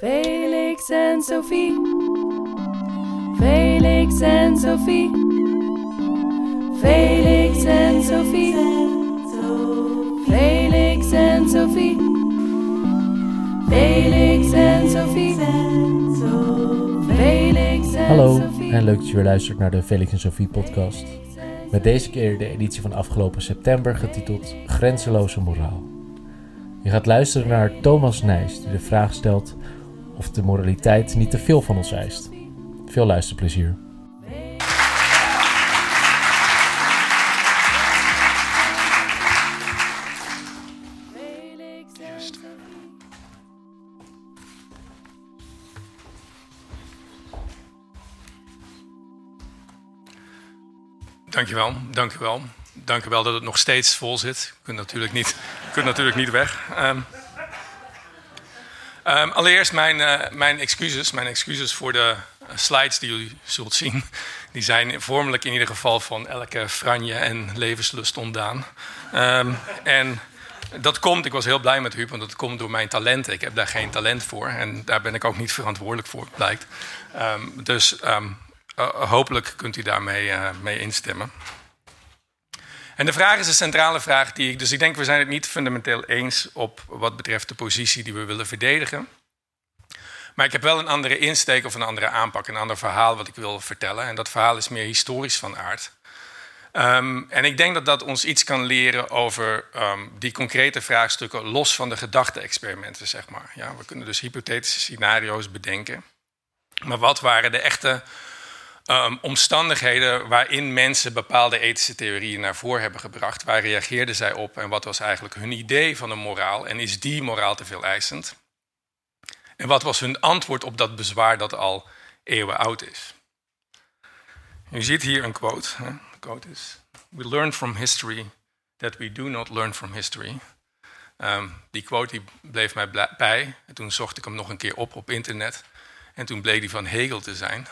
Felix en Sophie. Felix en Sophie. Felix en Sophie. Felix en Sophie. Felix en Sophie. Felix en Hallo en leuk dat je weer luistert naar de Felix en Sophie podcast. Met deze keer de editie van afgelopen september getiteld Grenzeloze Moraal. Je gaat luisteren naar Thomas Nijs die de vraag stelt of de moraliteit niet te veel van ons eist. Veel luisterplezier. Dankjewel, dankjewel. Dankjewel dat het nog steeds vol zit. Je kunt natuurlijk niet, kunt natuurlijk niet weg. Ehm, ehm, allereerst mijn, eh, mijn excuses. Mijn excuses voor de eh, slides die jullie zult zien. Die zijn vormelijk in ieder geval van elke franje en levenslust ontdaan. Ehm, en dat komt, ik was heel blij met Huub, want dat komt door mijn talenten. Ik heb daar geen talent voor en daar ben ik ook niet verantwoordelijk voor, blijkt. Ehm, dus eh, hopelijk kunt u daarmee mee instemmen. En de vraag is een centrale vraag die ik. Dus ik denk, we zijn het niet fundamenteel eens op wat betreft de positie die we willen verdedigen. Maar ik heb wel een andere insteek of een andere aanpak, een ander verhaal wat ik wil vertellen. En dat verhaal is meer historisch van aard. Ehm, en ik denk dat dat ons iets kan leren over ehm, die concrete vraagstukken, los van de gedachte-experimenten, zeg maar. Ja, we kunnen dus hypothetische scenario's bedenken. Maar wat waren de echte um, omstandigheden waarin mensen bepaalde ethische theorieën naar voren hebben gebracht. Waar reageerden zij op en wat was eigenlijk hun idee van een moraal? En is die moraal te veel eisend? En wat was hun antwoord op dat bezwaar dat al eeuwen oud is? U ziet hier een quote. De quote is: We learn from history that we do not learn from history. Um, die quote die bleef mij bij. En toen zocht ik hem nog een keer op op internet. En toen bleek die van Hegel te zijn.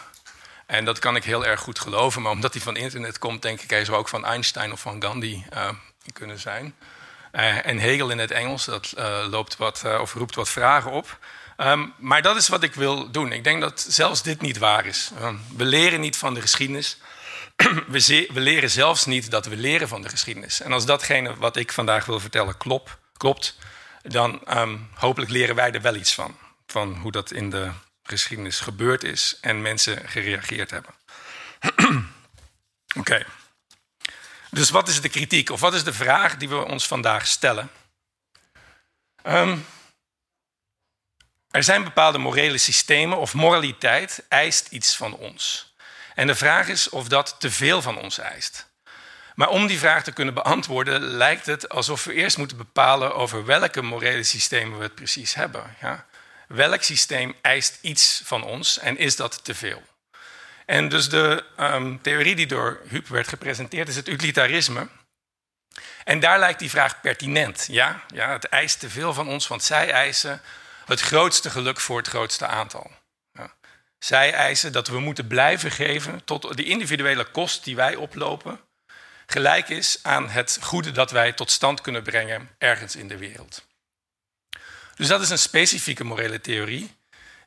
En dat kan ik heel erg goed geloven, maar omdat hij van internet komt, denk ik, hij zou ook van Einstein of van Gandhi uh, kunnen zijn. Uh, en Hegel in het Engels, dat uh, loopt wat, of roept wat vragen op. Um, maar dat is wat ik wil doen. Ik denk dat zelfs dit niet waar is. Um, we leren niet van de geschiedenis. we, we, leren zelfs niet dat we leren van de geschiedenis. En als datgene wat ik vandaag wil vertellen klopt, klopt dan um, hopelijk leren wij er wel iets van. Van hoe dat in de geschiedenis gebeurd is en mensen gereageerd hebben. Oké. Dus wat is de kritiek of wat is de vraag die we ons vandaag stellen? Um, er zijn bepaalde morele systemen of moraliteit eist iets van ons. En de vraag is of dat te veel van ons eist. Maar om die vraag te kunnen beantwoorden, lijkt het alsof we eerst moeten bepalen over welke morele systemen we het precies hebben. Ja? Welk systeem eist iets van ons en is dat te veel? En dus de um, theorie die door Huub werd gepresenteerd is het utilitarisme. En daar lijkt die vraag pertinent. Ja, ja, het eist te veel van ons, want zij eisen het grootste geluk voor het grootste aantal. Ja. Zij eisen dat we moeten blijven geven tot de individuele kost die wij oplopen, gelijk is aan het goede dat wij tot stand kunnen brengen ergens in de wereld. Dus dat is een specifieke morele theorie,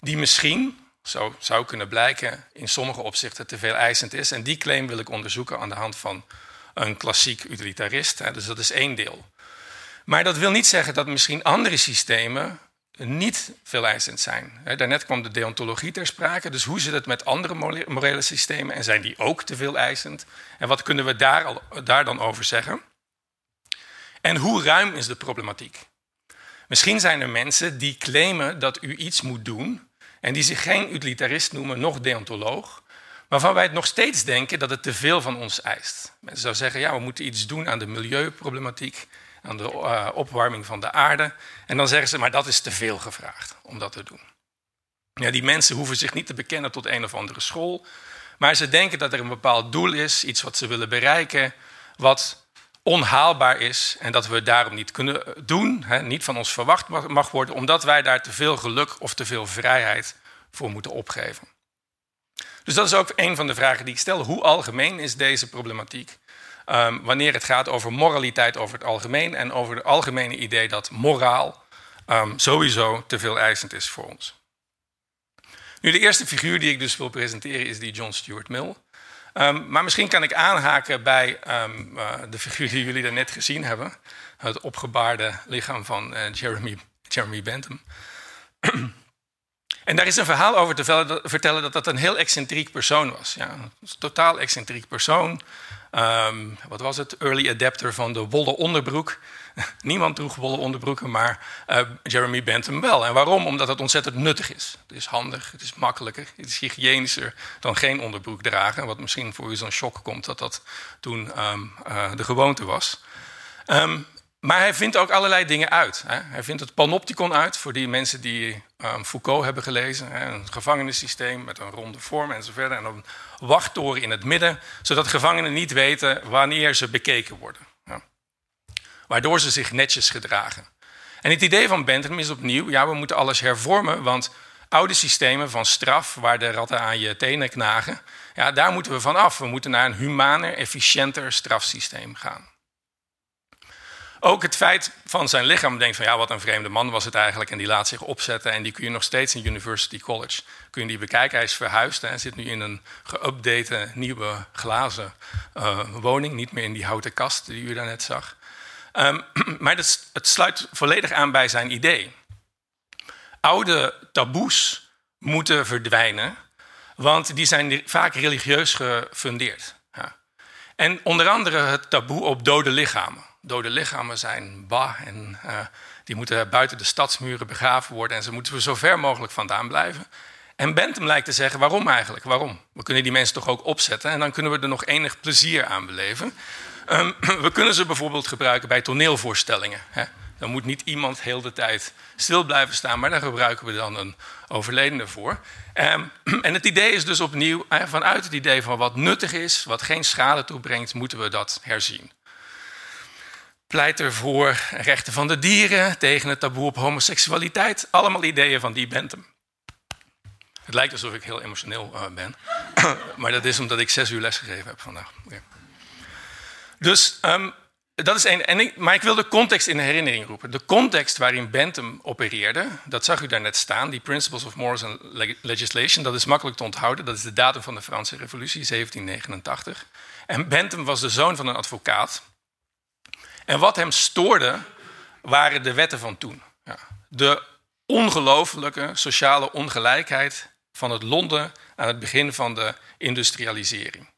die misschien, zo zou kunnen blijken, in sommige opzichten te veel eisend is. En die claim wil ik onderzoeken aan de hand van een klassiek utilitarist. Dus dat is één deel. Maar dat wil niet zeggen dat misschien andere systemen niet veel eisend zijn. Daarnet kwam de deontologie ter sprake. Dus hoe zit het met andere morele systemen? En zijn die ook te veel eisend? En wat kunnen we daar, al, daar dan over zeggen? En hoe ruim is de problematiek? Misschien zijn er mensen die claimen dat u iets moet doen en die zich geen utilitarist noemen, nog deontoloog, waarvan wij het nog steeds denken dat het te veel van ons eist. Mensen zouden zeggen, ja, we moeten iets doen aan de milieuproblematiek, aan de uh, opwarming van de aarde. En dan zeggen ze, maar dat is te veel gevraagd om dat te doen. Ja, die mensen hoeven zich niet te bekennen tot een of andere school, maar ze denken dat er een bepaald doel is, iets wat ze willen bereiken, wat onhaalbaar is en dat we het daarom niet kunnen doen, hè, niet van ons verwacht mag worden, omdat wij daar te veel geluk of te veel vrijheid voor moeten opgeven. Dus dat is ook een van de vragen die ik stel. Hoe algemeen is deze problematiek? Um, wanneer het gaat over moraliteit over het algemeen en over het algemene idee dat moraal um, sowieso te veel eisend is voor ons. Nu, de eerste figuur die ik dus wil presenteren is die John Stuart Mill. Um, maar misschien kan ik aanhaken bij um, uh, de figuur die jullie daarnet gezien hebben. Het opgebaarde lichaam van uh, Jeremy, Jeremy Bentham. en daar is een verhaal over te vertellen dat dat een heel excentriek persoon was. Ja, een totaal excentriek persoon. Um, wat was het? Early adapter van de wollen onderbroek. Niemand droeg wollen onderbroeken, maar uh, Jeremy Bentham wel. En waarom? Omdat het ontzettend nuttig is. Het is handig, het is makkelijker, het is hygiënischer dan geen onderbroek dragen. Wat misschien voor u zo'n shock komt dat dat toen um, uh, de gewoonte was. Um, maar hij vindt ook allerlei dingen uit. Hè. Hij vindt het panopticon uit voor die mensen die um, Foucault hebben gelezen. Hè. Een gevangenissysteem met een ronde vorm enzovoort. En een wachttoren in het midden, zodat gevangenen niet weten wanneer ze bekeken worden. Ja. Waardoor ze zich netjes gedragen. En het idee van Bentham is opnieuw, ja, we moeten alles hervormen, want oude systemen van straf, waar de ratten aan je tenen knagen, ja, daar moeten we van af. We moeten naar een humaner, efficiënter strafsysteem gaan. Ook het feit van zijn lichaam denkt van ja, wat een vreemde man was het eigenlijk. En die laat zich opzetten en die kun je nog steeds in University College kun je die bekijken. Hij is verhuisd en zit nu in een geüpdate nieuwe glazen uh, woning. Niet meer in die houten kast die u daarnet zag. Um, maar het, het sluit volledig aan bij zijn idee. Oude taboes moeten verdwijnen, want die zijn vaak religieus gefundeerd. Ja. En onder andere het taboe op dode lichamen dode lichamen zijn bah en uh, die moeten buiten de stadsmuren begraven worden en ze moeten zo ver mogelijk vandaan blijven. En Bentham lijkt te zeggen, waarom eigenlijk? Waarom? We kunnen die mensen toch ook opzetten en dan kunnen we er nog enig plezier aan beleven. Um, we kunnen ze bijvoorbeeld gebruiken bij toneelvoorstellingen. Hè. Dan moet niet iemand heel de tijd stil blijven staan, maar daar gebruiken we dan een overledene voor. Um, en het idee is dus opnieuw, vanuit het idee van wat nuttig is, wat geen schade toebrengt, moeten we dat herzien pleit ervoor rechten van de dieren, tegen het taboe op homoseksualiteit. Allemaal ideeën van die Bentham. Het lijkt alsof ik heel emotioneel uh, ben, maar dat is omdat ik zes uur lesgegeven heb vandaag. Dus um, dat is één. En maar ik wil de context in herinnering roepen. De context waarin Bentham opereerde, dat zag u daar net staan, die Principles of Morals and Legislation, dat is makkelijk te onthouden. Dat is de datum van de Franse Revolutie, 1789. En Bentham was de zoon van een advocaat. En wat hem stoorde, waren de wetten van toen. Ja. De ongelooflijke sociale ongelijkheid van het Londen aan het begin van de industrialisering.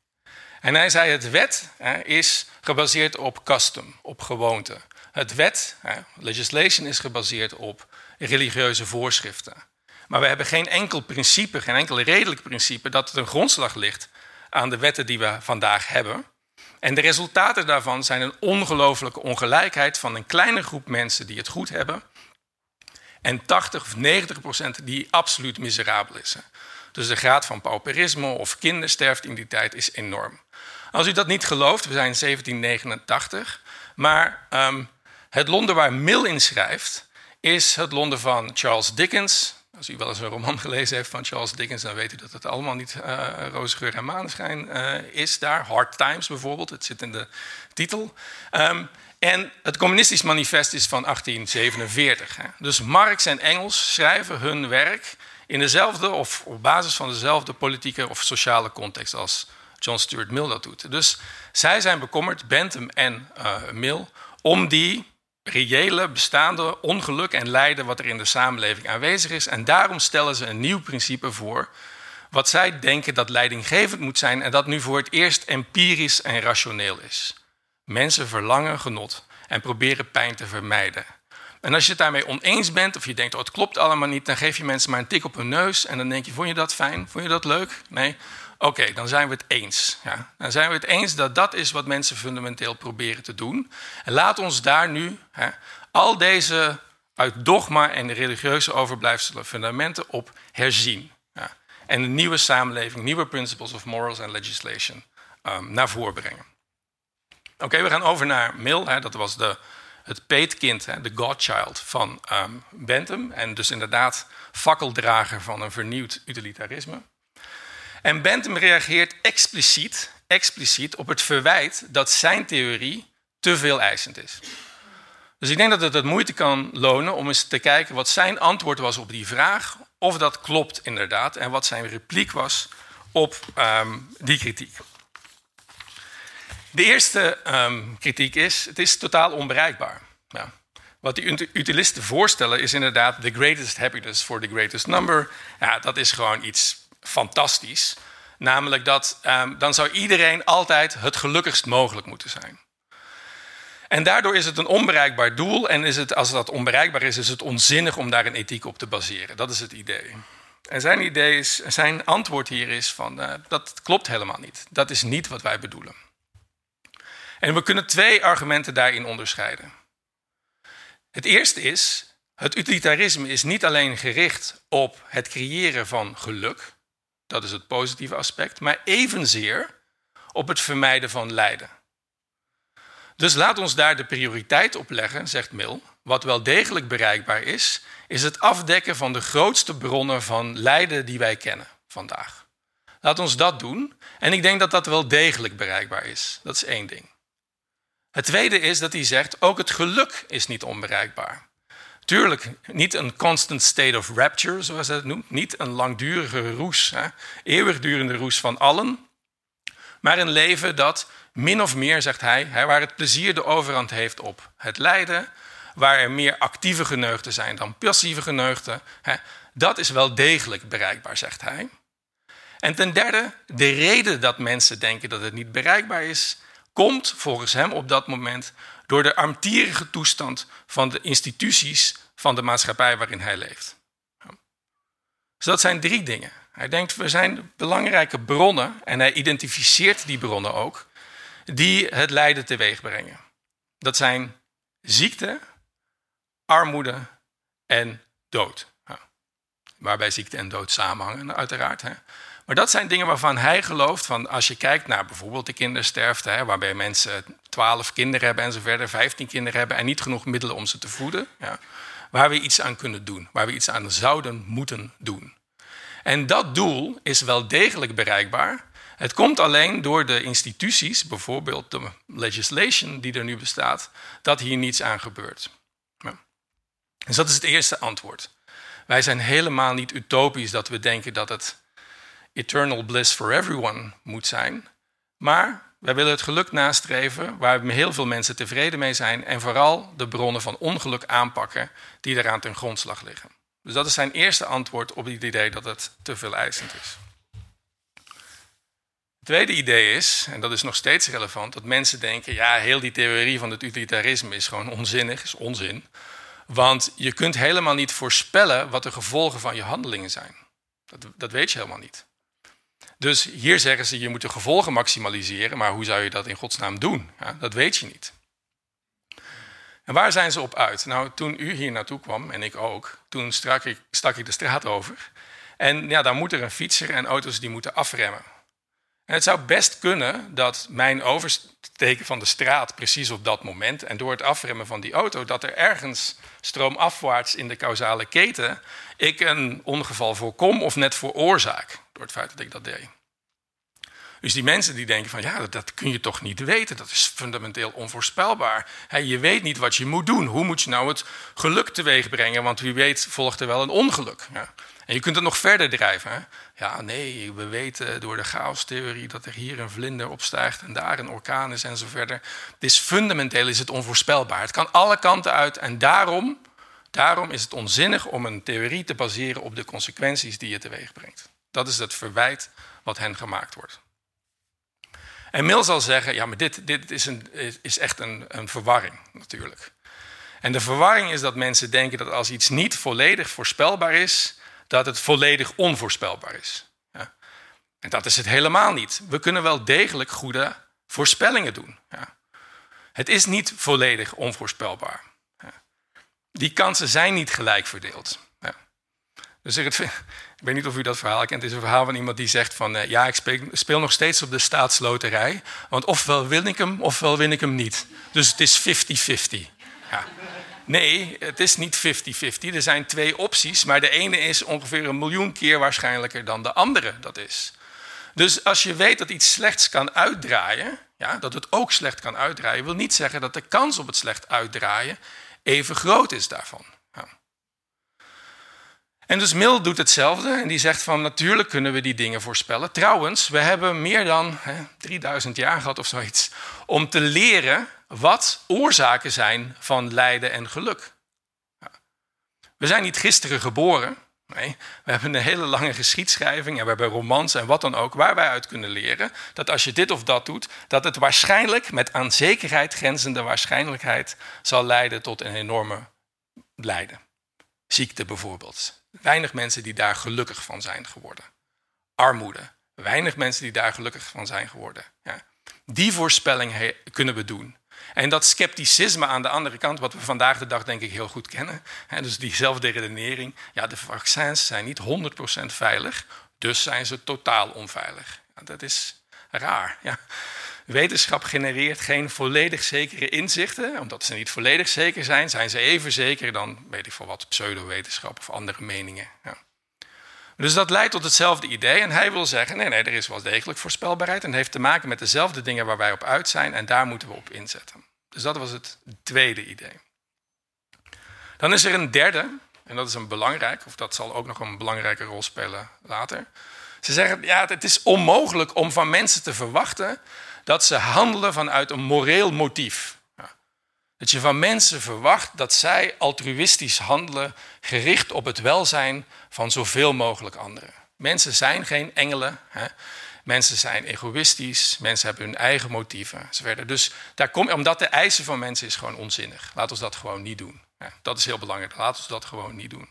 En hij zei: het wet hè, is gebaseerd op custom, op gewoonte. Het wet, hè, legislation, is gebaseerd op religieuze voorschriften. Maar we hebben geen enkel principe, geen enkel redelijk principe dat het een grondslag ligt aan de wetten die we vandaag hebben. En de resultaten daarvan zijn een ongelooflijke ongelijkheid van een kleine groep mensen die het goed hebben en 80 of 90 procent die absoluut miserabel is. Dus de graad van pauperisme of kindersterfte in die tijd is enorm. Als u dat niet gelooft, we zijn 1789, maar um, het Londen waar Mill in schrijft, is het Londen van Charles Dickens, als u wel eens een roman gelezen heeft van Charles Dickens, dan weet u dat het allemaal niet uh, roze geur en maneschijn uh, is daar. Hard Times bijvoorbeeld, het zit in de titel. Um, en het Communistisch Manifest is van 1847. Hè. Dus Marx en Engels schrijven hun werk in dezelfde of op basis van dezelfde politieke of sociale context als John Stuart Mill dat doet. Dus zij zijn bekommerd, Bentham en uh, Mill, om die reële bestaande ongeluk en lijden wat er in de samenleving aanwezig is. En daarom stellen ze een nieuw principe voor, wat zij denken dat leidinggevend moet zijn en dat nu voor het eerst empirisch en rationeel is. Mensen verlangen genot en proberen pijn te vermijden. En als je het daarmee oneens bent, of je denkt, oh, het klopt allemaal niet, dan geef je mensen maar een tik op hun neus en dan denk je, vond je dat fijn? Vond je dat leuk? Nee? Oké, dan zijn we het eens. Ja. Dan zijn we het eens dat dat is wat mensen fundamenteel proberen te doen. En laat ons daar nu hè, al deze uit dogma en religieuze overblijfselen fundamenten op herzien. Ja. En een nieuwe samenleving, nieuwe principles of morals and legislation um, naar voren brengen. Oké, we gaan over naar Mill. Hè, dat was de, het peetkind, hè, de godchild van um, Bentham. En dus inderdaad fakkeldrager van een vernieuwd utilitarisme. En Bentham reageert expliciet, expliciet op het verwijt dat zijn theorie te veel eisend is. Dus ik denk dat het het moeite kan lonen om eens te kijken wat zijn antwoord was op die vraag of dat klopt inderdaad en wat zijn repliek was op ehm, die kritiek. De eerste ehm, kritiek is, het is totaal onbereikbaar. Ja. Wat die utilisten voorstellen is inderdaad the greatest happiness for the greatest number. Ja, dat is gewoon iets fantastisch. Namelijk dat um, dan zou iedereen altijd het gelukkigst mogelijk moeten zijn. En daardoor is het een onbereikbaar doel. En is het, als dat onbereikbaar is, is het onzinnig om daar een ethiek op te baseren. Dat is het idee. En zijn, idee is, zijn antwoord hier is van, uh, dat klopt helemaal niet. Dat is niet wat wij bedoelen. En we kunnen twee argumenten daarin onderscheiden. Het eerste is, het utilitarisme is niet alleen gericht op het creëren van geluk, dat is het positieve aspect, maar evenzeer op het vermijden van lijden. Dus laat ons daar de prioriteit op leggen, zegt Mill. Wat wel degelijk bereikbaar is, is het afdekken van de grootste bronnen van lijden die wij kennen vandaag. Laat ons dat doen. En ik denk dat dat wel degelijk bereikbaar is. Dat is één ding. Het tweede is dat hij zegt, ook het geluk is niet onbereikbaar. Tuurlijk, niet een constant state of rapture, zoals hij het noemt. Niet een langdurige roes, hè, eeuwigdurende roes van allen. Maar een leven dat min of meer, zegt hij, waar het plezier de overhand heeft op het lijden, waar er meer actieve geneugden zijn dan passieve geneugden, dat is wel degelijk bereikbaar, zegt hij. En ten derde, de reden dat mensen denken dat het niet bereikbaar is, komt volgens hem op dat moment door de armtierige toestand van de instituties van de maatschappij waarin hij leeft. Dus dat zijn drie dingen. Hij denkt, we zijn belangrijke bronnen, en hij identificeert die bronnen ook, die het lijden teweeg brengen. Dat zijn ziekte, armoede en dood. Waarbij ziekte en dood samenhangen, uiteraard. Maar dat zijn dingen waarvan hij gelooft, van als je kijkt naar bijvoorbeeld de kindersterfte, hè, waarbij mensen twaalf kinderen hebben en zo verder, vijftien kinderen hebben en niet genoeg middelen om ze te voeden, ja, waar we iets aan kunnen doen, waar we iets aan zouden moeten doen. En dat doel is wel degelijk bereikbaar. Het komt alleen door de instituties, bijvoorbeeld de legislation die er nu bestaat, dat hier niets aan gebeurt. Dus dat is het eerste antwoord. Wij zijn helemaal niet utopisch dat we denken dat het eternal bliss for everyone moet zijn. Maar wij willen het geluk nastreven waar heel veel mensen tevreden mee zijn en vooral de bronnen van ongeluk aanpakken die eraan ten grondslag liggen. Dus dat is zijn eerste antwoord op het idee dat het te veel eisend is. Het tweede idee is, en dat is nog steeds relevant, dat mensen denken, ja, heel die theorie van het utilitarisme is gewoon onzinnig, is onzin. Want je kunt helemaal niet voorspellen wat de gevolgen van je handelingen zijn. Dat, dat weet je helemaal niet. Dus hier zeggen ze, je moet de gevolgen maximaliseren, maar hoe zou je dat in godsnaam doen? Dat weet je niet. En waar zijn ze op uit? Nou, toen u hier naartoe kwam, en ik ook, toen stak ik, stak ik de straat over. En ja, dan moet er een fietser en auto's die moeten afremmen. En het zou best kunnen dat mijn oversteken van de straat precies op dat moment en door het afremmen van die auto, dat er ergens stroomafwaarts in de causale keten ik een ongeval voorkom of net veroorzaak door het feit dat ik dat deed. Dus die mensen die denken van ja, dat, dat kun je toch niet weten, dat is fundamenteel onvoorspelbaar. je weet niet wat je moet doen. Hoe moet je nou het geluk teweeg brengen? Want wie weet volgt er wel een ongeluk. Ja. En je kunt het nog verder drijven. Ja, nee, we weten door de chaostheorie dat er hier een vlinder opstijgt en daar een orkaan is en zo verder. Dus fundamenteel is het onvoorspelbaar. Het kan alle kanten uit en daarom, daarom is het onzinnig om een theorie te baseren op de consequenties die je teweeg brengt. Dat is het verwijt wat hen gemaakt wordt. En Mill zal zeggen, ja, maar dit, dit is, een, is echt een, een verwarring natuurlijk. En de verwarring is dat mensen denken dat als iets niet volledig voorspelbaar is, dat het volledig onvoorspelbaar is. Ja. En dat is het helemaal niet. We kunnen wel degelijk goede voorspellingen doen. Ja. Het is niet volledig onvoorspelbaar. Ja. Die kansen zijn niet gelijk verdeeld. Dus ik, ik weet niet of u dat verhaal kent. Het is een verhaal van iemand die zegt van... Uh, ja, ik speel, speel, nog steeds op de staatsloterij. Want ofwel win ik hem, ofwel win ik hem niet. Dus het is 50-50. Ja. Nee, het is niet 50-50. Er zijn twee opties, maar de ene is ongeveer een miljoen keer waarschijnlijker dan de andere dat is. Dus als je weet dat iets slechts kan uitdraaien, ja, dat het ook slecht kan uitdraaien, wil niet zeggen dat de kans op het slecht uitdraaien even groot is daarvan. En dus Mill doet hetzelfde en die zegt van natuurlijk kunnen we die dingen voorspellen. Trouwens, we hebben meer dan hè, 3000 jaar gehad of zoiets om te leren wat oorzaken zijn van lijden en geluk. We zijn niet gisteren geboren. Nee, we hebben een hele lange geschiedschrijving en we hebben romans en wat dan ook, waar wij uit kunnen leren dat als je dit of dat doet, dat het waarschijnlijk met aan zekerheid grenzende waarschijnlijkheid zal leiden tot een enorme lijden. Ziekte bijvoorbeeld. Weinig mensen die daar gelukkig van zijn geworden. Armoede. Weinig mensen die daar gelukkig van zijn geworden. Ja. Die voorspelling kunnen we doen. En dat scepticisme aan de andere kant, wat we vandaag de dag denk ik heel goed kennen. Hè, dus diezelfde redenering. Ja, de vaccins zijn niet 100% veilig, dus zijn ze totaal onveilig. Dat is raar. Ja. Wetenschap genereert geen volledig zekere inzichten. Omdat ze niet volledig zeker zijn, zijn ze even zeker dan, weet ik veel wat, pseudowetenschap of andere meningen. Ja. Dus dat leidt tot hetzelfde idee. En hij wil zeggen: nee, nee, er is wel degelijk voorspelbaarheid. En het heeft te maken met dezelfde dingen waar wij op uit zijn. En daar moeten we op inzetten. Dus dat was het tweede idee. Dan is er een derde, en dat is een belangrijk, of dat zal ook nog een belangrijke rol spelen later. Ze zeggen: ja, het is onmogelijk om van mensen te verwachten dat ze handelen vanuit een moreel motief. Dat je van mensen verwacht dat zij altruïstisch handelen, gericht op het welzijn van zoveel mogelijk anderen. Mensen zijn geen engelen. Hè? Mensen zijn egoïstisch, mensen hebben hun eigen motieven. Dus daar kom, omdat de eisen van mensen is gewoon onzinnig. Laten we dat gewoon niet doen. Ja, dat is heel belangrijk. Laten we dat gewoon niet doen.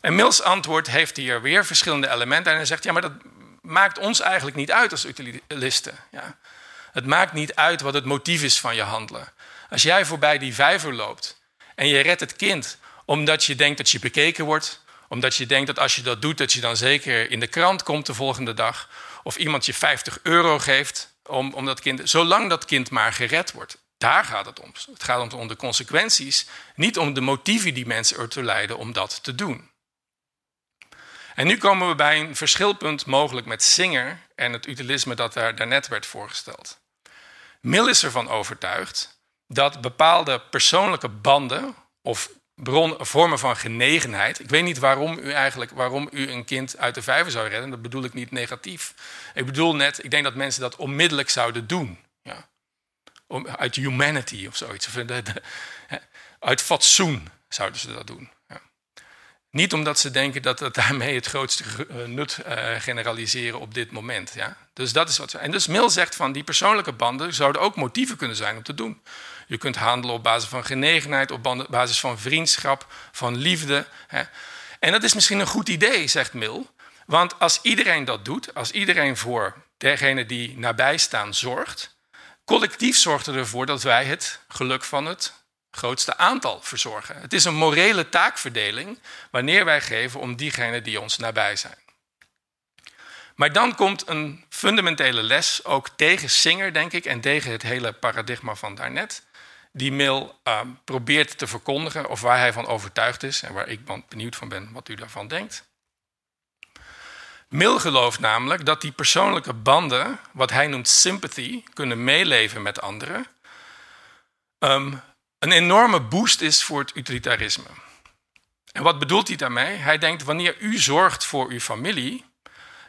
En Mills antwoord heeft hier weer verschillende elementen. En hij zegt, ja, maar dat maakt ons eigenlijk niet uit als utilisten. Ja. Het maakt niet uit wat het motief is van je handelen. Als jij voorbij die vijver loopt en je redt het kind omdat je denkt dat je bekeken wordt, omdat je denkt dat als je dat doet, dat je dan zeker in de krant komt de volgende dag, of iemand je 50 euro geeft om, om dat kind, zolang dat kind maar gered wordt. Daar gaat het om. Het gaat om de consequenties, niet om de motieven die mensen ertoe leiden om dat te doen. En nu komen we bij een verschilpunt mogelijk met Singer en het utilisme dat daar daarnet werd voorgesteld. Mill is ervan overtuigd dat bepaalde persoonlijke banden of bron, vormen van genegenheid. Ik weet niet waarom u eigenlijk waarom u een kind uit de vijver zou redden. Dat bedoel ik niet negatief. Ik bedoel net, ik denk dat mensen dat onmiddellijk zouden doen. Ja. Om, uit humanity of zoiets. Uit fatsoen zouden ze dat doen. Niet omdat ze denken dat het daarmee het grootste eh, nut uh, generaliseren op dit moment. Ja? Dus dat is wat. En dus Mill zegt van die persoonlijke banden zouden ook motieven kunnen zijn om te doen. Je kunt handelen op basis van genegenheid, op basis van vriendschap, van liefde. Hè. En dat is misschien een goed idee, zegt Mill. Want als iedereen dat doet, als iedereen voor degene die nabij staan zorgt, collectief zorgt er ervoor dat wij het geluk van het grootste aantal verzorgen. Het is een morele taakverdeling wanneer wij geven om diegenen die ons nabij zijn. Maar dan komt een fundamentele les ook tegen Singer, denk ik, en tegen het hele paradigma van daarnet die mail uh, probeert te verkondigen of waar hij van overtuigd is en waar ik benieuwd van ben wat u daarvan denkt. Mill gelooft namelijk dat die persoonlijke banden, wat hij noemt sympathy, kunnen meeleven met anderen, um, een enorme boost is voor het utilitarisme. En wat bedoelt hij daarmee? Hij denkt, wanneer u zorgt voor uw familie,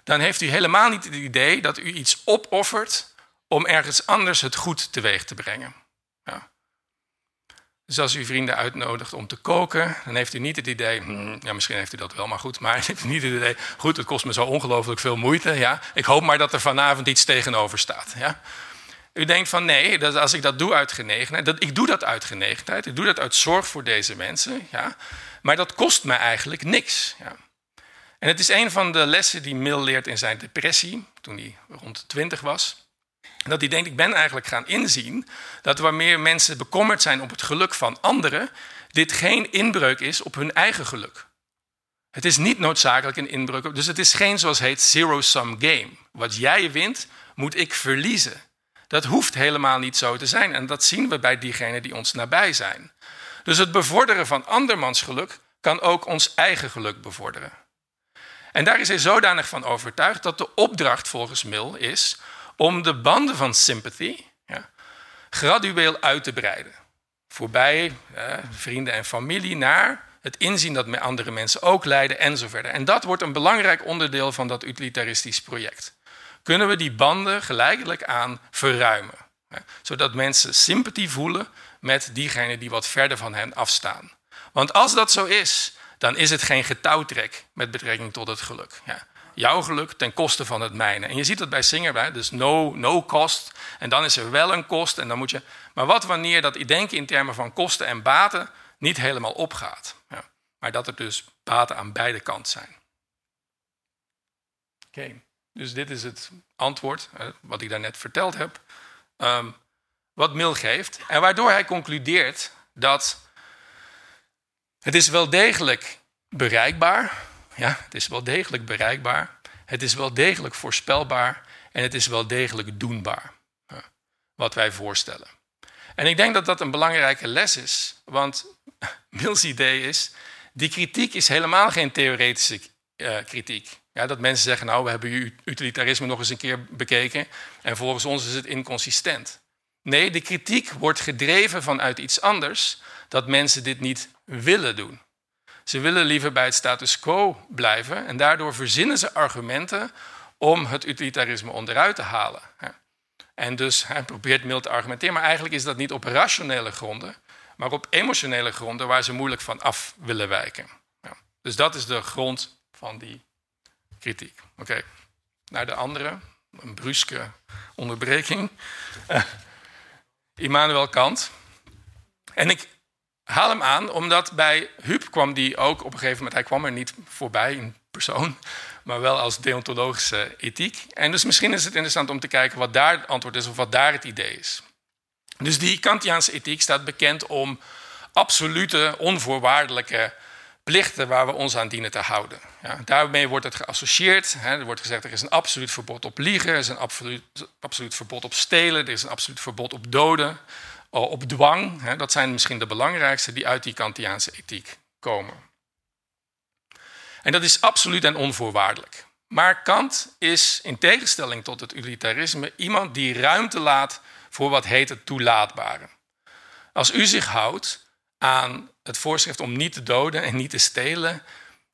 dan heeft u helemaal niet het idee dat u iets opoffert om ergens anders het goed teweeg te brengen. Ja. Dus als u vrienden uitnodigt om te koken, dan heeft u niet het idee, hmm, ja, misschien heeft u dat wel, maar goed, maar heeft u niet het idee, goed, het kost me zo ongelooflijk veel moeite, ja. Ik hoop maar dat er vanavond iets tegenover staat, ja. U denkt van nee, dat als ik dat doe uit genegenheid, dat, ik doe dat uit genegenheid, ik doe dat uit zorg voor deze mensen, ja. Maar dat kost me eigenlijk niks, ja. En het is een van de lessen die Mill leert in zijn depressie, toen hij rond 20 was. Dat hij denkt, ik ben eigenlijk gaan inzien dat wanneer mensen bekommerd zijn op het geluk van anderen, dit geen inbreuk is op hun eigen geluk. Het is niet noodzakelijk een inbreuk. Dus het is geen, zoals heet, zero-sum game. Wat jij wint, moet ik verliezen. Dat hoeft helemaal niet zo te zijn. En dat zien we bij diegenen die ons nabij zijn. Dus het bevorderen van andermans geluk kan ook ons eigen geluk bevorderen. En daar is hij zodanig van overtuigd dat de opdracht volgens Mill is om de banden van sympathy ja, gradueel uit te breiden. Voorbij vrienden en familie naar het inzien dat andere mensen ook lijden en zo verder. En dat wordt een belangrijk onderdeel van dat utilitaristisch project. Kunnen we die banden geleidelijk aan verruimen? Hè, zodat mensen sympathie voelen met diegenen die wat verder van hen afstaan. Want als dat zo is, dan is het geen getouwtrek met betrekking tot het geluk. Ja. Jouw geluk ten koste van het mijne. En je ziet dat bij Singer, dus no, no cost. En dan is er wel een kost. En dan moet je... Maar wat wanneer dat denken in termen van kosten en baten niet helemaal opgaat? Ja. Maar dat er dus baten aan beide kanten zijn. Oké, dus dit is het antwoord, wat ik daarnet verteld heb. Um, wat Mill geeft. En waardoor hij concludeert dat het is wel degelijk bereikbaar. Ja, het is wel degelijk bereikbaar. Het is wel degelijk voorspelbaar. En het is wel degelijk doenbaar. Wat wij voorstellen. En ik denk dat dat een belangrijke les is. Want Mills idee is, die kritiek is helemaal geen theoretische uh, kritiek. Ja, dat mensen zeggen, nou, we hebben utilitarisme nog eens een keer bekeken en volgens ons is het inconsistent. Nee, de kritiek wordt gedreven vanuit iets anders, dat mensen dit niet willen doen. Ze willen liever bij het status quo blijven en daardoor verzinnen ze argumenten om het utilitarisme onderuit te halen. En dus probeert mild te argumenteren, maar eigenlijk is dat niet op rationele gronden, maar op emotionele gronden waar ze moeilijk van af willen wijken. Dus dat is de grond van die Oké, naar de andere, een bruske onderbreking. Uh, Immanuel Kant. En ik haal hem aan omdat bij Huub kwam die ook op een gegeven moment, hij kwam er niet voorbij in persoon, maar wel als deontologische ethiek. En dus misschien is het interessant om te kijken wat daar het antwoord is of wat daar het idee is. Dus die Kantiaanse ethiek staat bekend om absolute, onvoorwaardelijke plichten waar we ons aan dienen te houden. Daarmee wordt het geassocieerd. Hè, er wordt gezegd er is een absoluut verbod op liegen, er is een absoluut, absoluut verbod op stelen, er is een absoluut verbod op doden, op dwang. Hè, dat zijn misschien de belangrijkste die uit die Kantiaanse ethiek komen. En dat is absoluut en onvoorwaardelijk. Maar Kant is in tegenstelling tot het utilitarisme iemand die ruimte laat voor wat heet het toelaatbare. Als u zich houdt aan het voorschrift om niet te doden en niet te stelen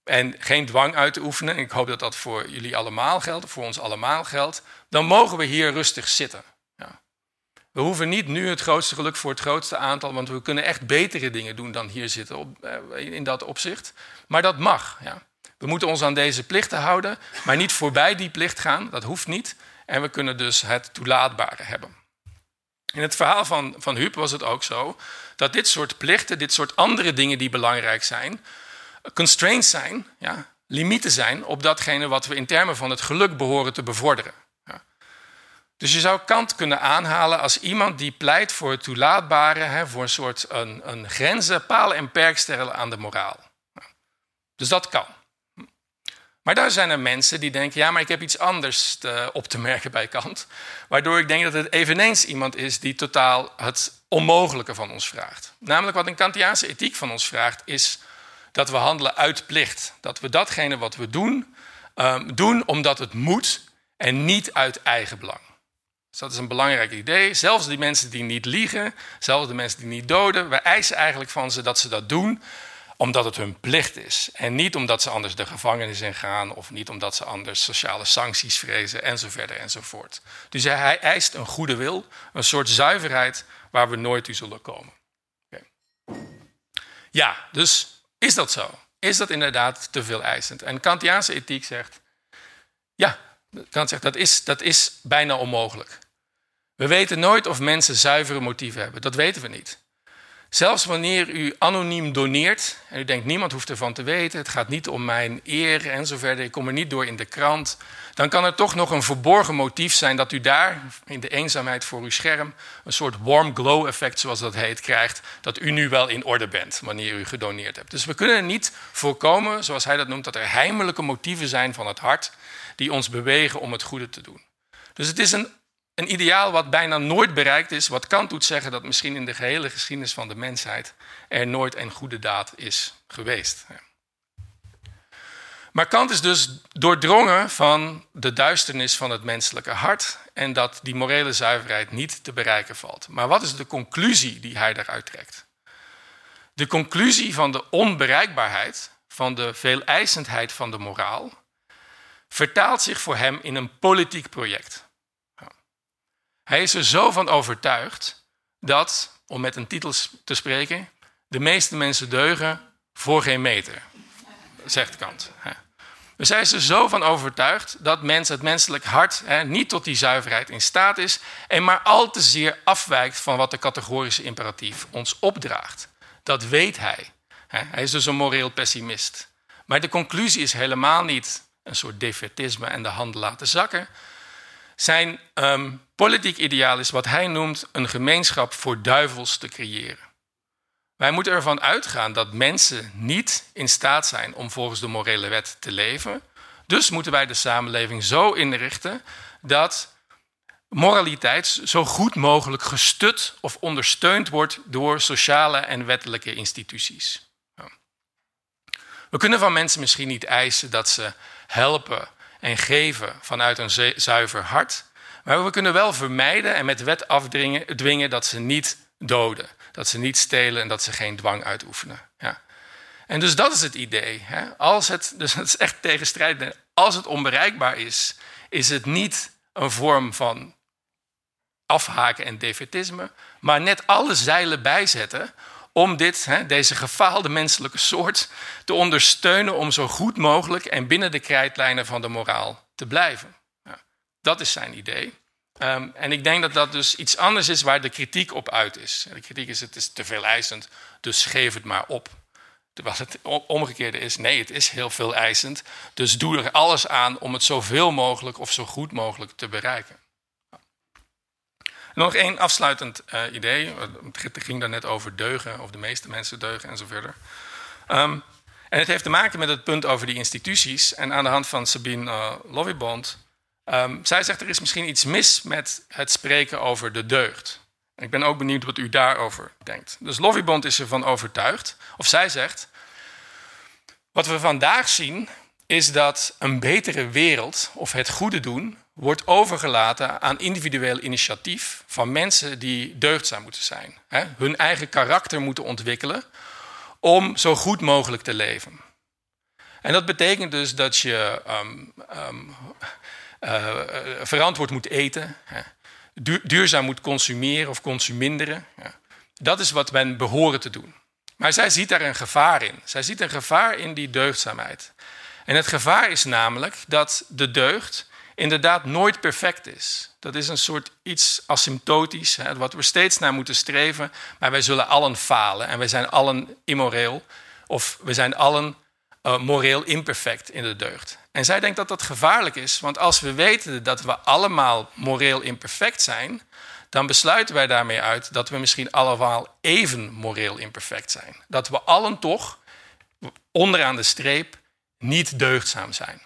en geen dwang uit te oefenen, ik hoop dat dat voor jullie allemaal geldt, voor ons allemaal geldt, dan mogen we hier rustig zitten. Ja. We hoeven niet nu het grootste geluk voor het grootste aantal, want we kunnen echt betere dingen doen dan hier zitten op, eh, in dat opzicht. Maar dat mag. Ja. We moeten ons aan deze plichten houden, maar niet voorbij die plicht gaan, dat hoeft niet. En we kunnen dus het toelaatbare hebben. In het verhaal van, van Huub was het ook zo dat dit soort plichten, dit soort andere dingen die belangrijk zijn, constraints zijn, ja, limieten zijn op datgene wat we in termen van het geluk behoren te bevorderen. Ja. Dus je zou Kant kunnen aanhalen als iemand die pleit voor het toelaatbare, hè, voor een soort een, een grenzen, palen en perk stellen aan de moraal. Ja. Dus dat kan. Maar daar zijn er mensen die denken, ja, maar ik heb iets anders te, op te merken bij Kant. Waardoor ik denk dat het eveneens iemand is die totaal het onmogelijke van ons vraagt. Namelijk wat een Kantiaanse ethiek van ons vraagt, is dat we handelen uit plicht. Dat we datgene wat we doen, um, doen omdat het moet en niet uit eigen belang. Dus dat is een belangrijk idee. Zelfs die mensen die niet liegen, zelfs de mensen die niet doden, we eisen eigenlijk van ze dat ze dat doen omdat het hun plicht is. En niet omdat ze anders de gevangenis in gaan of niet omdat ze anders sociale sancties vrezen enzovoort enzovoort. Dus hij eist een goede wil, een soort zuiverheid waar we nooit toe zullen komen. Ja, dus is dat zo? Is dat inderdaad te veel eisend? En Kantiaanse ethiek zegt, ja, Kant zegt dat is, dat is bijna onmogelijk. We weten nooit of mensen zuivere motieven hebben. Dat weten we niet. Zelfs wanneer u anoniem doneert en u denkt niemand hoeft ervan te weten, het gaat niet om mijn eer en zo verder, ik kom er niet door in de krant, dan kan er toch nog een verborgen motief zijn dat u daar in de eenzaamheid voor uw scherm een soort warm glow effect, zoals dat heet, krijgt, dat u nu wel in orde bent wanneer u gedoneerd hebt. Dus we kunnen niet voorkomen, zoals hij dat noemt, dat er heimelijke motieven zijn van het hart die ons bewegen om het goede te doen. Dus het is een een ideaal wat bijna nooit bereikt is, wat Kant doet zeggen dat misschien in de gehele geschiedenis van de mensheid er nooit een goede daad is geweest. Maar Kant is dus doordrongen van de duisternis van het menselijke hart en dat die morele zuiverheid niet te bereiken valt. Maar wat is de conclusie die hij daaruit trekt? De conclusie van de onbereikbaarheid, van de veeleisendheid van de moraal, vertaalt zich voor hem in een politiek project. Hij is er zo van overtuigd dat, om met een titel te spreken, de meeste mensen deugen voor geen meter, zegt Kant. Dus hij is er zo van overtuigd dat mens, het menselijk hart niet tot die zuiverheid in staat is en maar al te zeer afwijkt van wat de categorische imperatief ons opdraagt. Dat weet hij. Hij is dus een moreel pessimist. Maar de conclusie is helemaal niet een soort defetisme en de handen laten zakken. Zijn um, politiek ideaal is wat hij noemt een gemeenschap voor duivels te creëren. Wij moeten ervan uitgaan dat mensen niet in staat zijn om volgens de morele wet te leven. Dus moeten wij de samenleving zo inrichten dat moraliteit zo goed mogelijk gestut of ondersteund wordt door sociale en wettelijke instituties. We kunnen van mensen misschien niet eisen dat ze helpen en geven vanuit een zuiver hart, maar we kunnen wel vermijden en met wet afdwingen dat ze niet doden dat ze niet stelen en dat ze geen dwang uitoefenen. Ja. En dus dat is het idee. Hè? Als het, dus het is echt tegenstrijdig. Als het onbereikbaar is, is het niet een vorm van afhaken en defetisme, maar net alle zeilen bijzetten om dit, deze gefaalde menselijke soort te ondersteunen om zo goed mogelijk en binnen de krijtlijnen van de moraal te blijven. Dat is zijn idee. Um, en ik denk dat dat dus iets anders is waar de kritiek op uit is. De kritiek is het is te veel eisend, dus geef het maar op. Terwijl het omgekeerde is, nee, het is heel veel eisend. Dus doe er alles aan om het zoveel mogelijk of zo goed mogelijk te bereiken. Nog één afsluitend uh, idee. Het ging daar net over deugen, of de meeste mensen deugen en zo verder. Um, en het heeft te maken met het punt over die instituties. En aan de hand van Sabine uh, Lovibond Um, zij zegt er is misschien iets mis met het spreken over de deugd. ik ben ook benieuwd wat u daarover denkt. Dus Loviebond is ervan overtuigd, of zij zegt, wat we vandaag zien is dat een betere wereld of het goede doen wordt overgelaten aan individueel initiatief van mensen die deugdzaam moeten zijn. Hè? Hun eigen karakter moeten ontwikkelen om zo goed mogelijk te leven. En dat betekent dus dat je um, um, uh, verantwoord moet eten, duurzaam moet consumeren of consuminderen. Dat is wat men behoren te doen. Maar zij ziet daar een gevaar in. Zij ziet een gevaar in die deugdzaamheid. En het gevaar is namelijk dat de deugd inderdaad nooit perfect is. Dat is een soort iets asymptotisch, hè, wat we steeds naar moeten streven. Maar wij zullen allen falen en wij zijn allen immoreel. Of we zijn allen uh, moreel imperfect in de deugd. En zij denkt dat dat gevaarlijk is, want als we weten dat we allemaal moreel imperfect zijn, dan besluiten wij daarmee uit dat we misschien allemaal even moreel imperfect zijn. Dat we allen toch onderaan de streep niet deugdzaam zijn.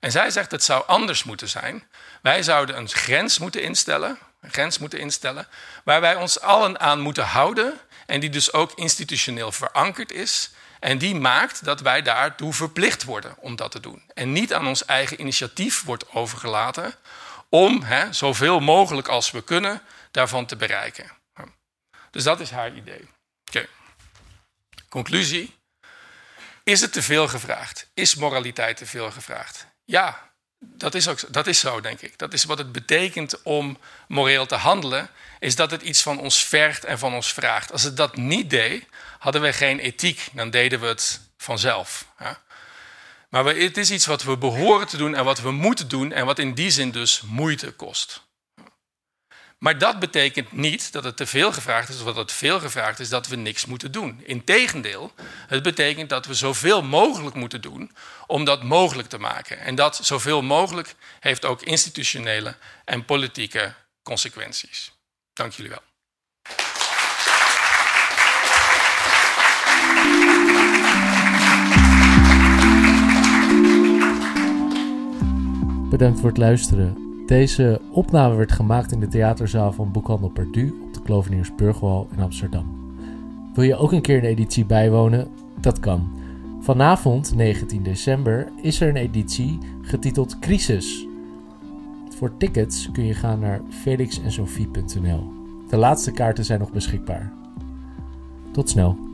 En zij zegt het zou anders moeten zijn. Wij zouden een grens moeten instellen, een grens moeten instellen, waar wij ons allen aan moeten houden en die dus ook institutioneel verankerd is en die maakt dat wij daartoe verplicht worden om dat te doen. En niet aan ons eigen initiatief wordt overgelaten om hè, zoveel mogelijk als we kunnen daarvan te bereiken. Dus dat is haar idee. Conclusie. Is het te veel gevraagd? Is moraliteit te veel gevraagd? Ja, dat is, ook, dat is zo, denk ik. Dat is wat het betekent om moreel te handelen, is dat het iets van ons vergt en van ons vraagt. Als het dat niet deed, hadden we geen ethiek, dan deden we het vanzelf. Maar het is iets wat we behoren te doen en wat we moeten doen en wat in die zin dus moeite kost. Maar dat betekent niet dat het te veel gevraagd is, of dat het veel gevraagd is dat we niks moeten doen. Integendeel, het betekent dat we zoveel mogelijk moeten doen om dat mogelijk te maken. En dat zoveel mogelijk heeft ook institutionele en politieke consequenties. Dank jullie wel. Bedankt voor het luisteren. Deze opname werd gemaakt in de theaterzaal van Boekhandel Perdu op de Kloveniersburgwal in Amsterdam. Wil je ook een keer een editie bijwonen? Dat kan. Vanavond, 19 december, is er een editie getiteld Crisis. Voor tickets kun je gaan naar felixensofie.nl. De laatste kaarten zijn nog beschikbaar. Tot snel.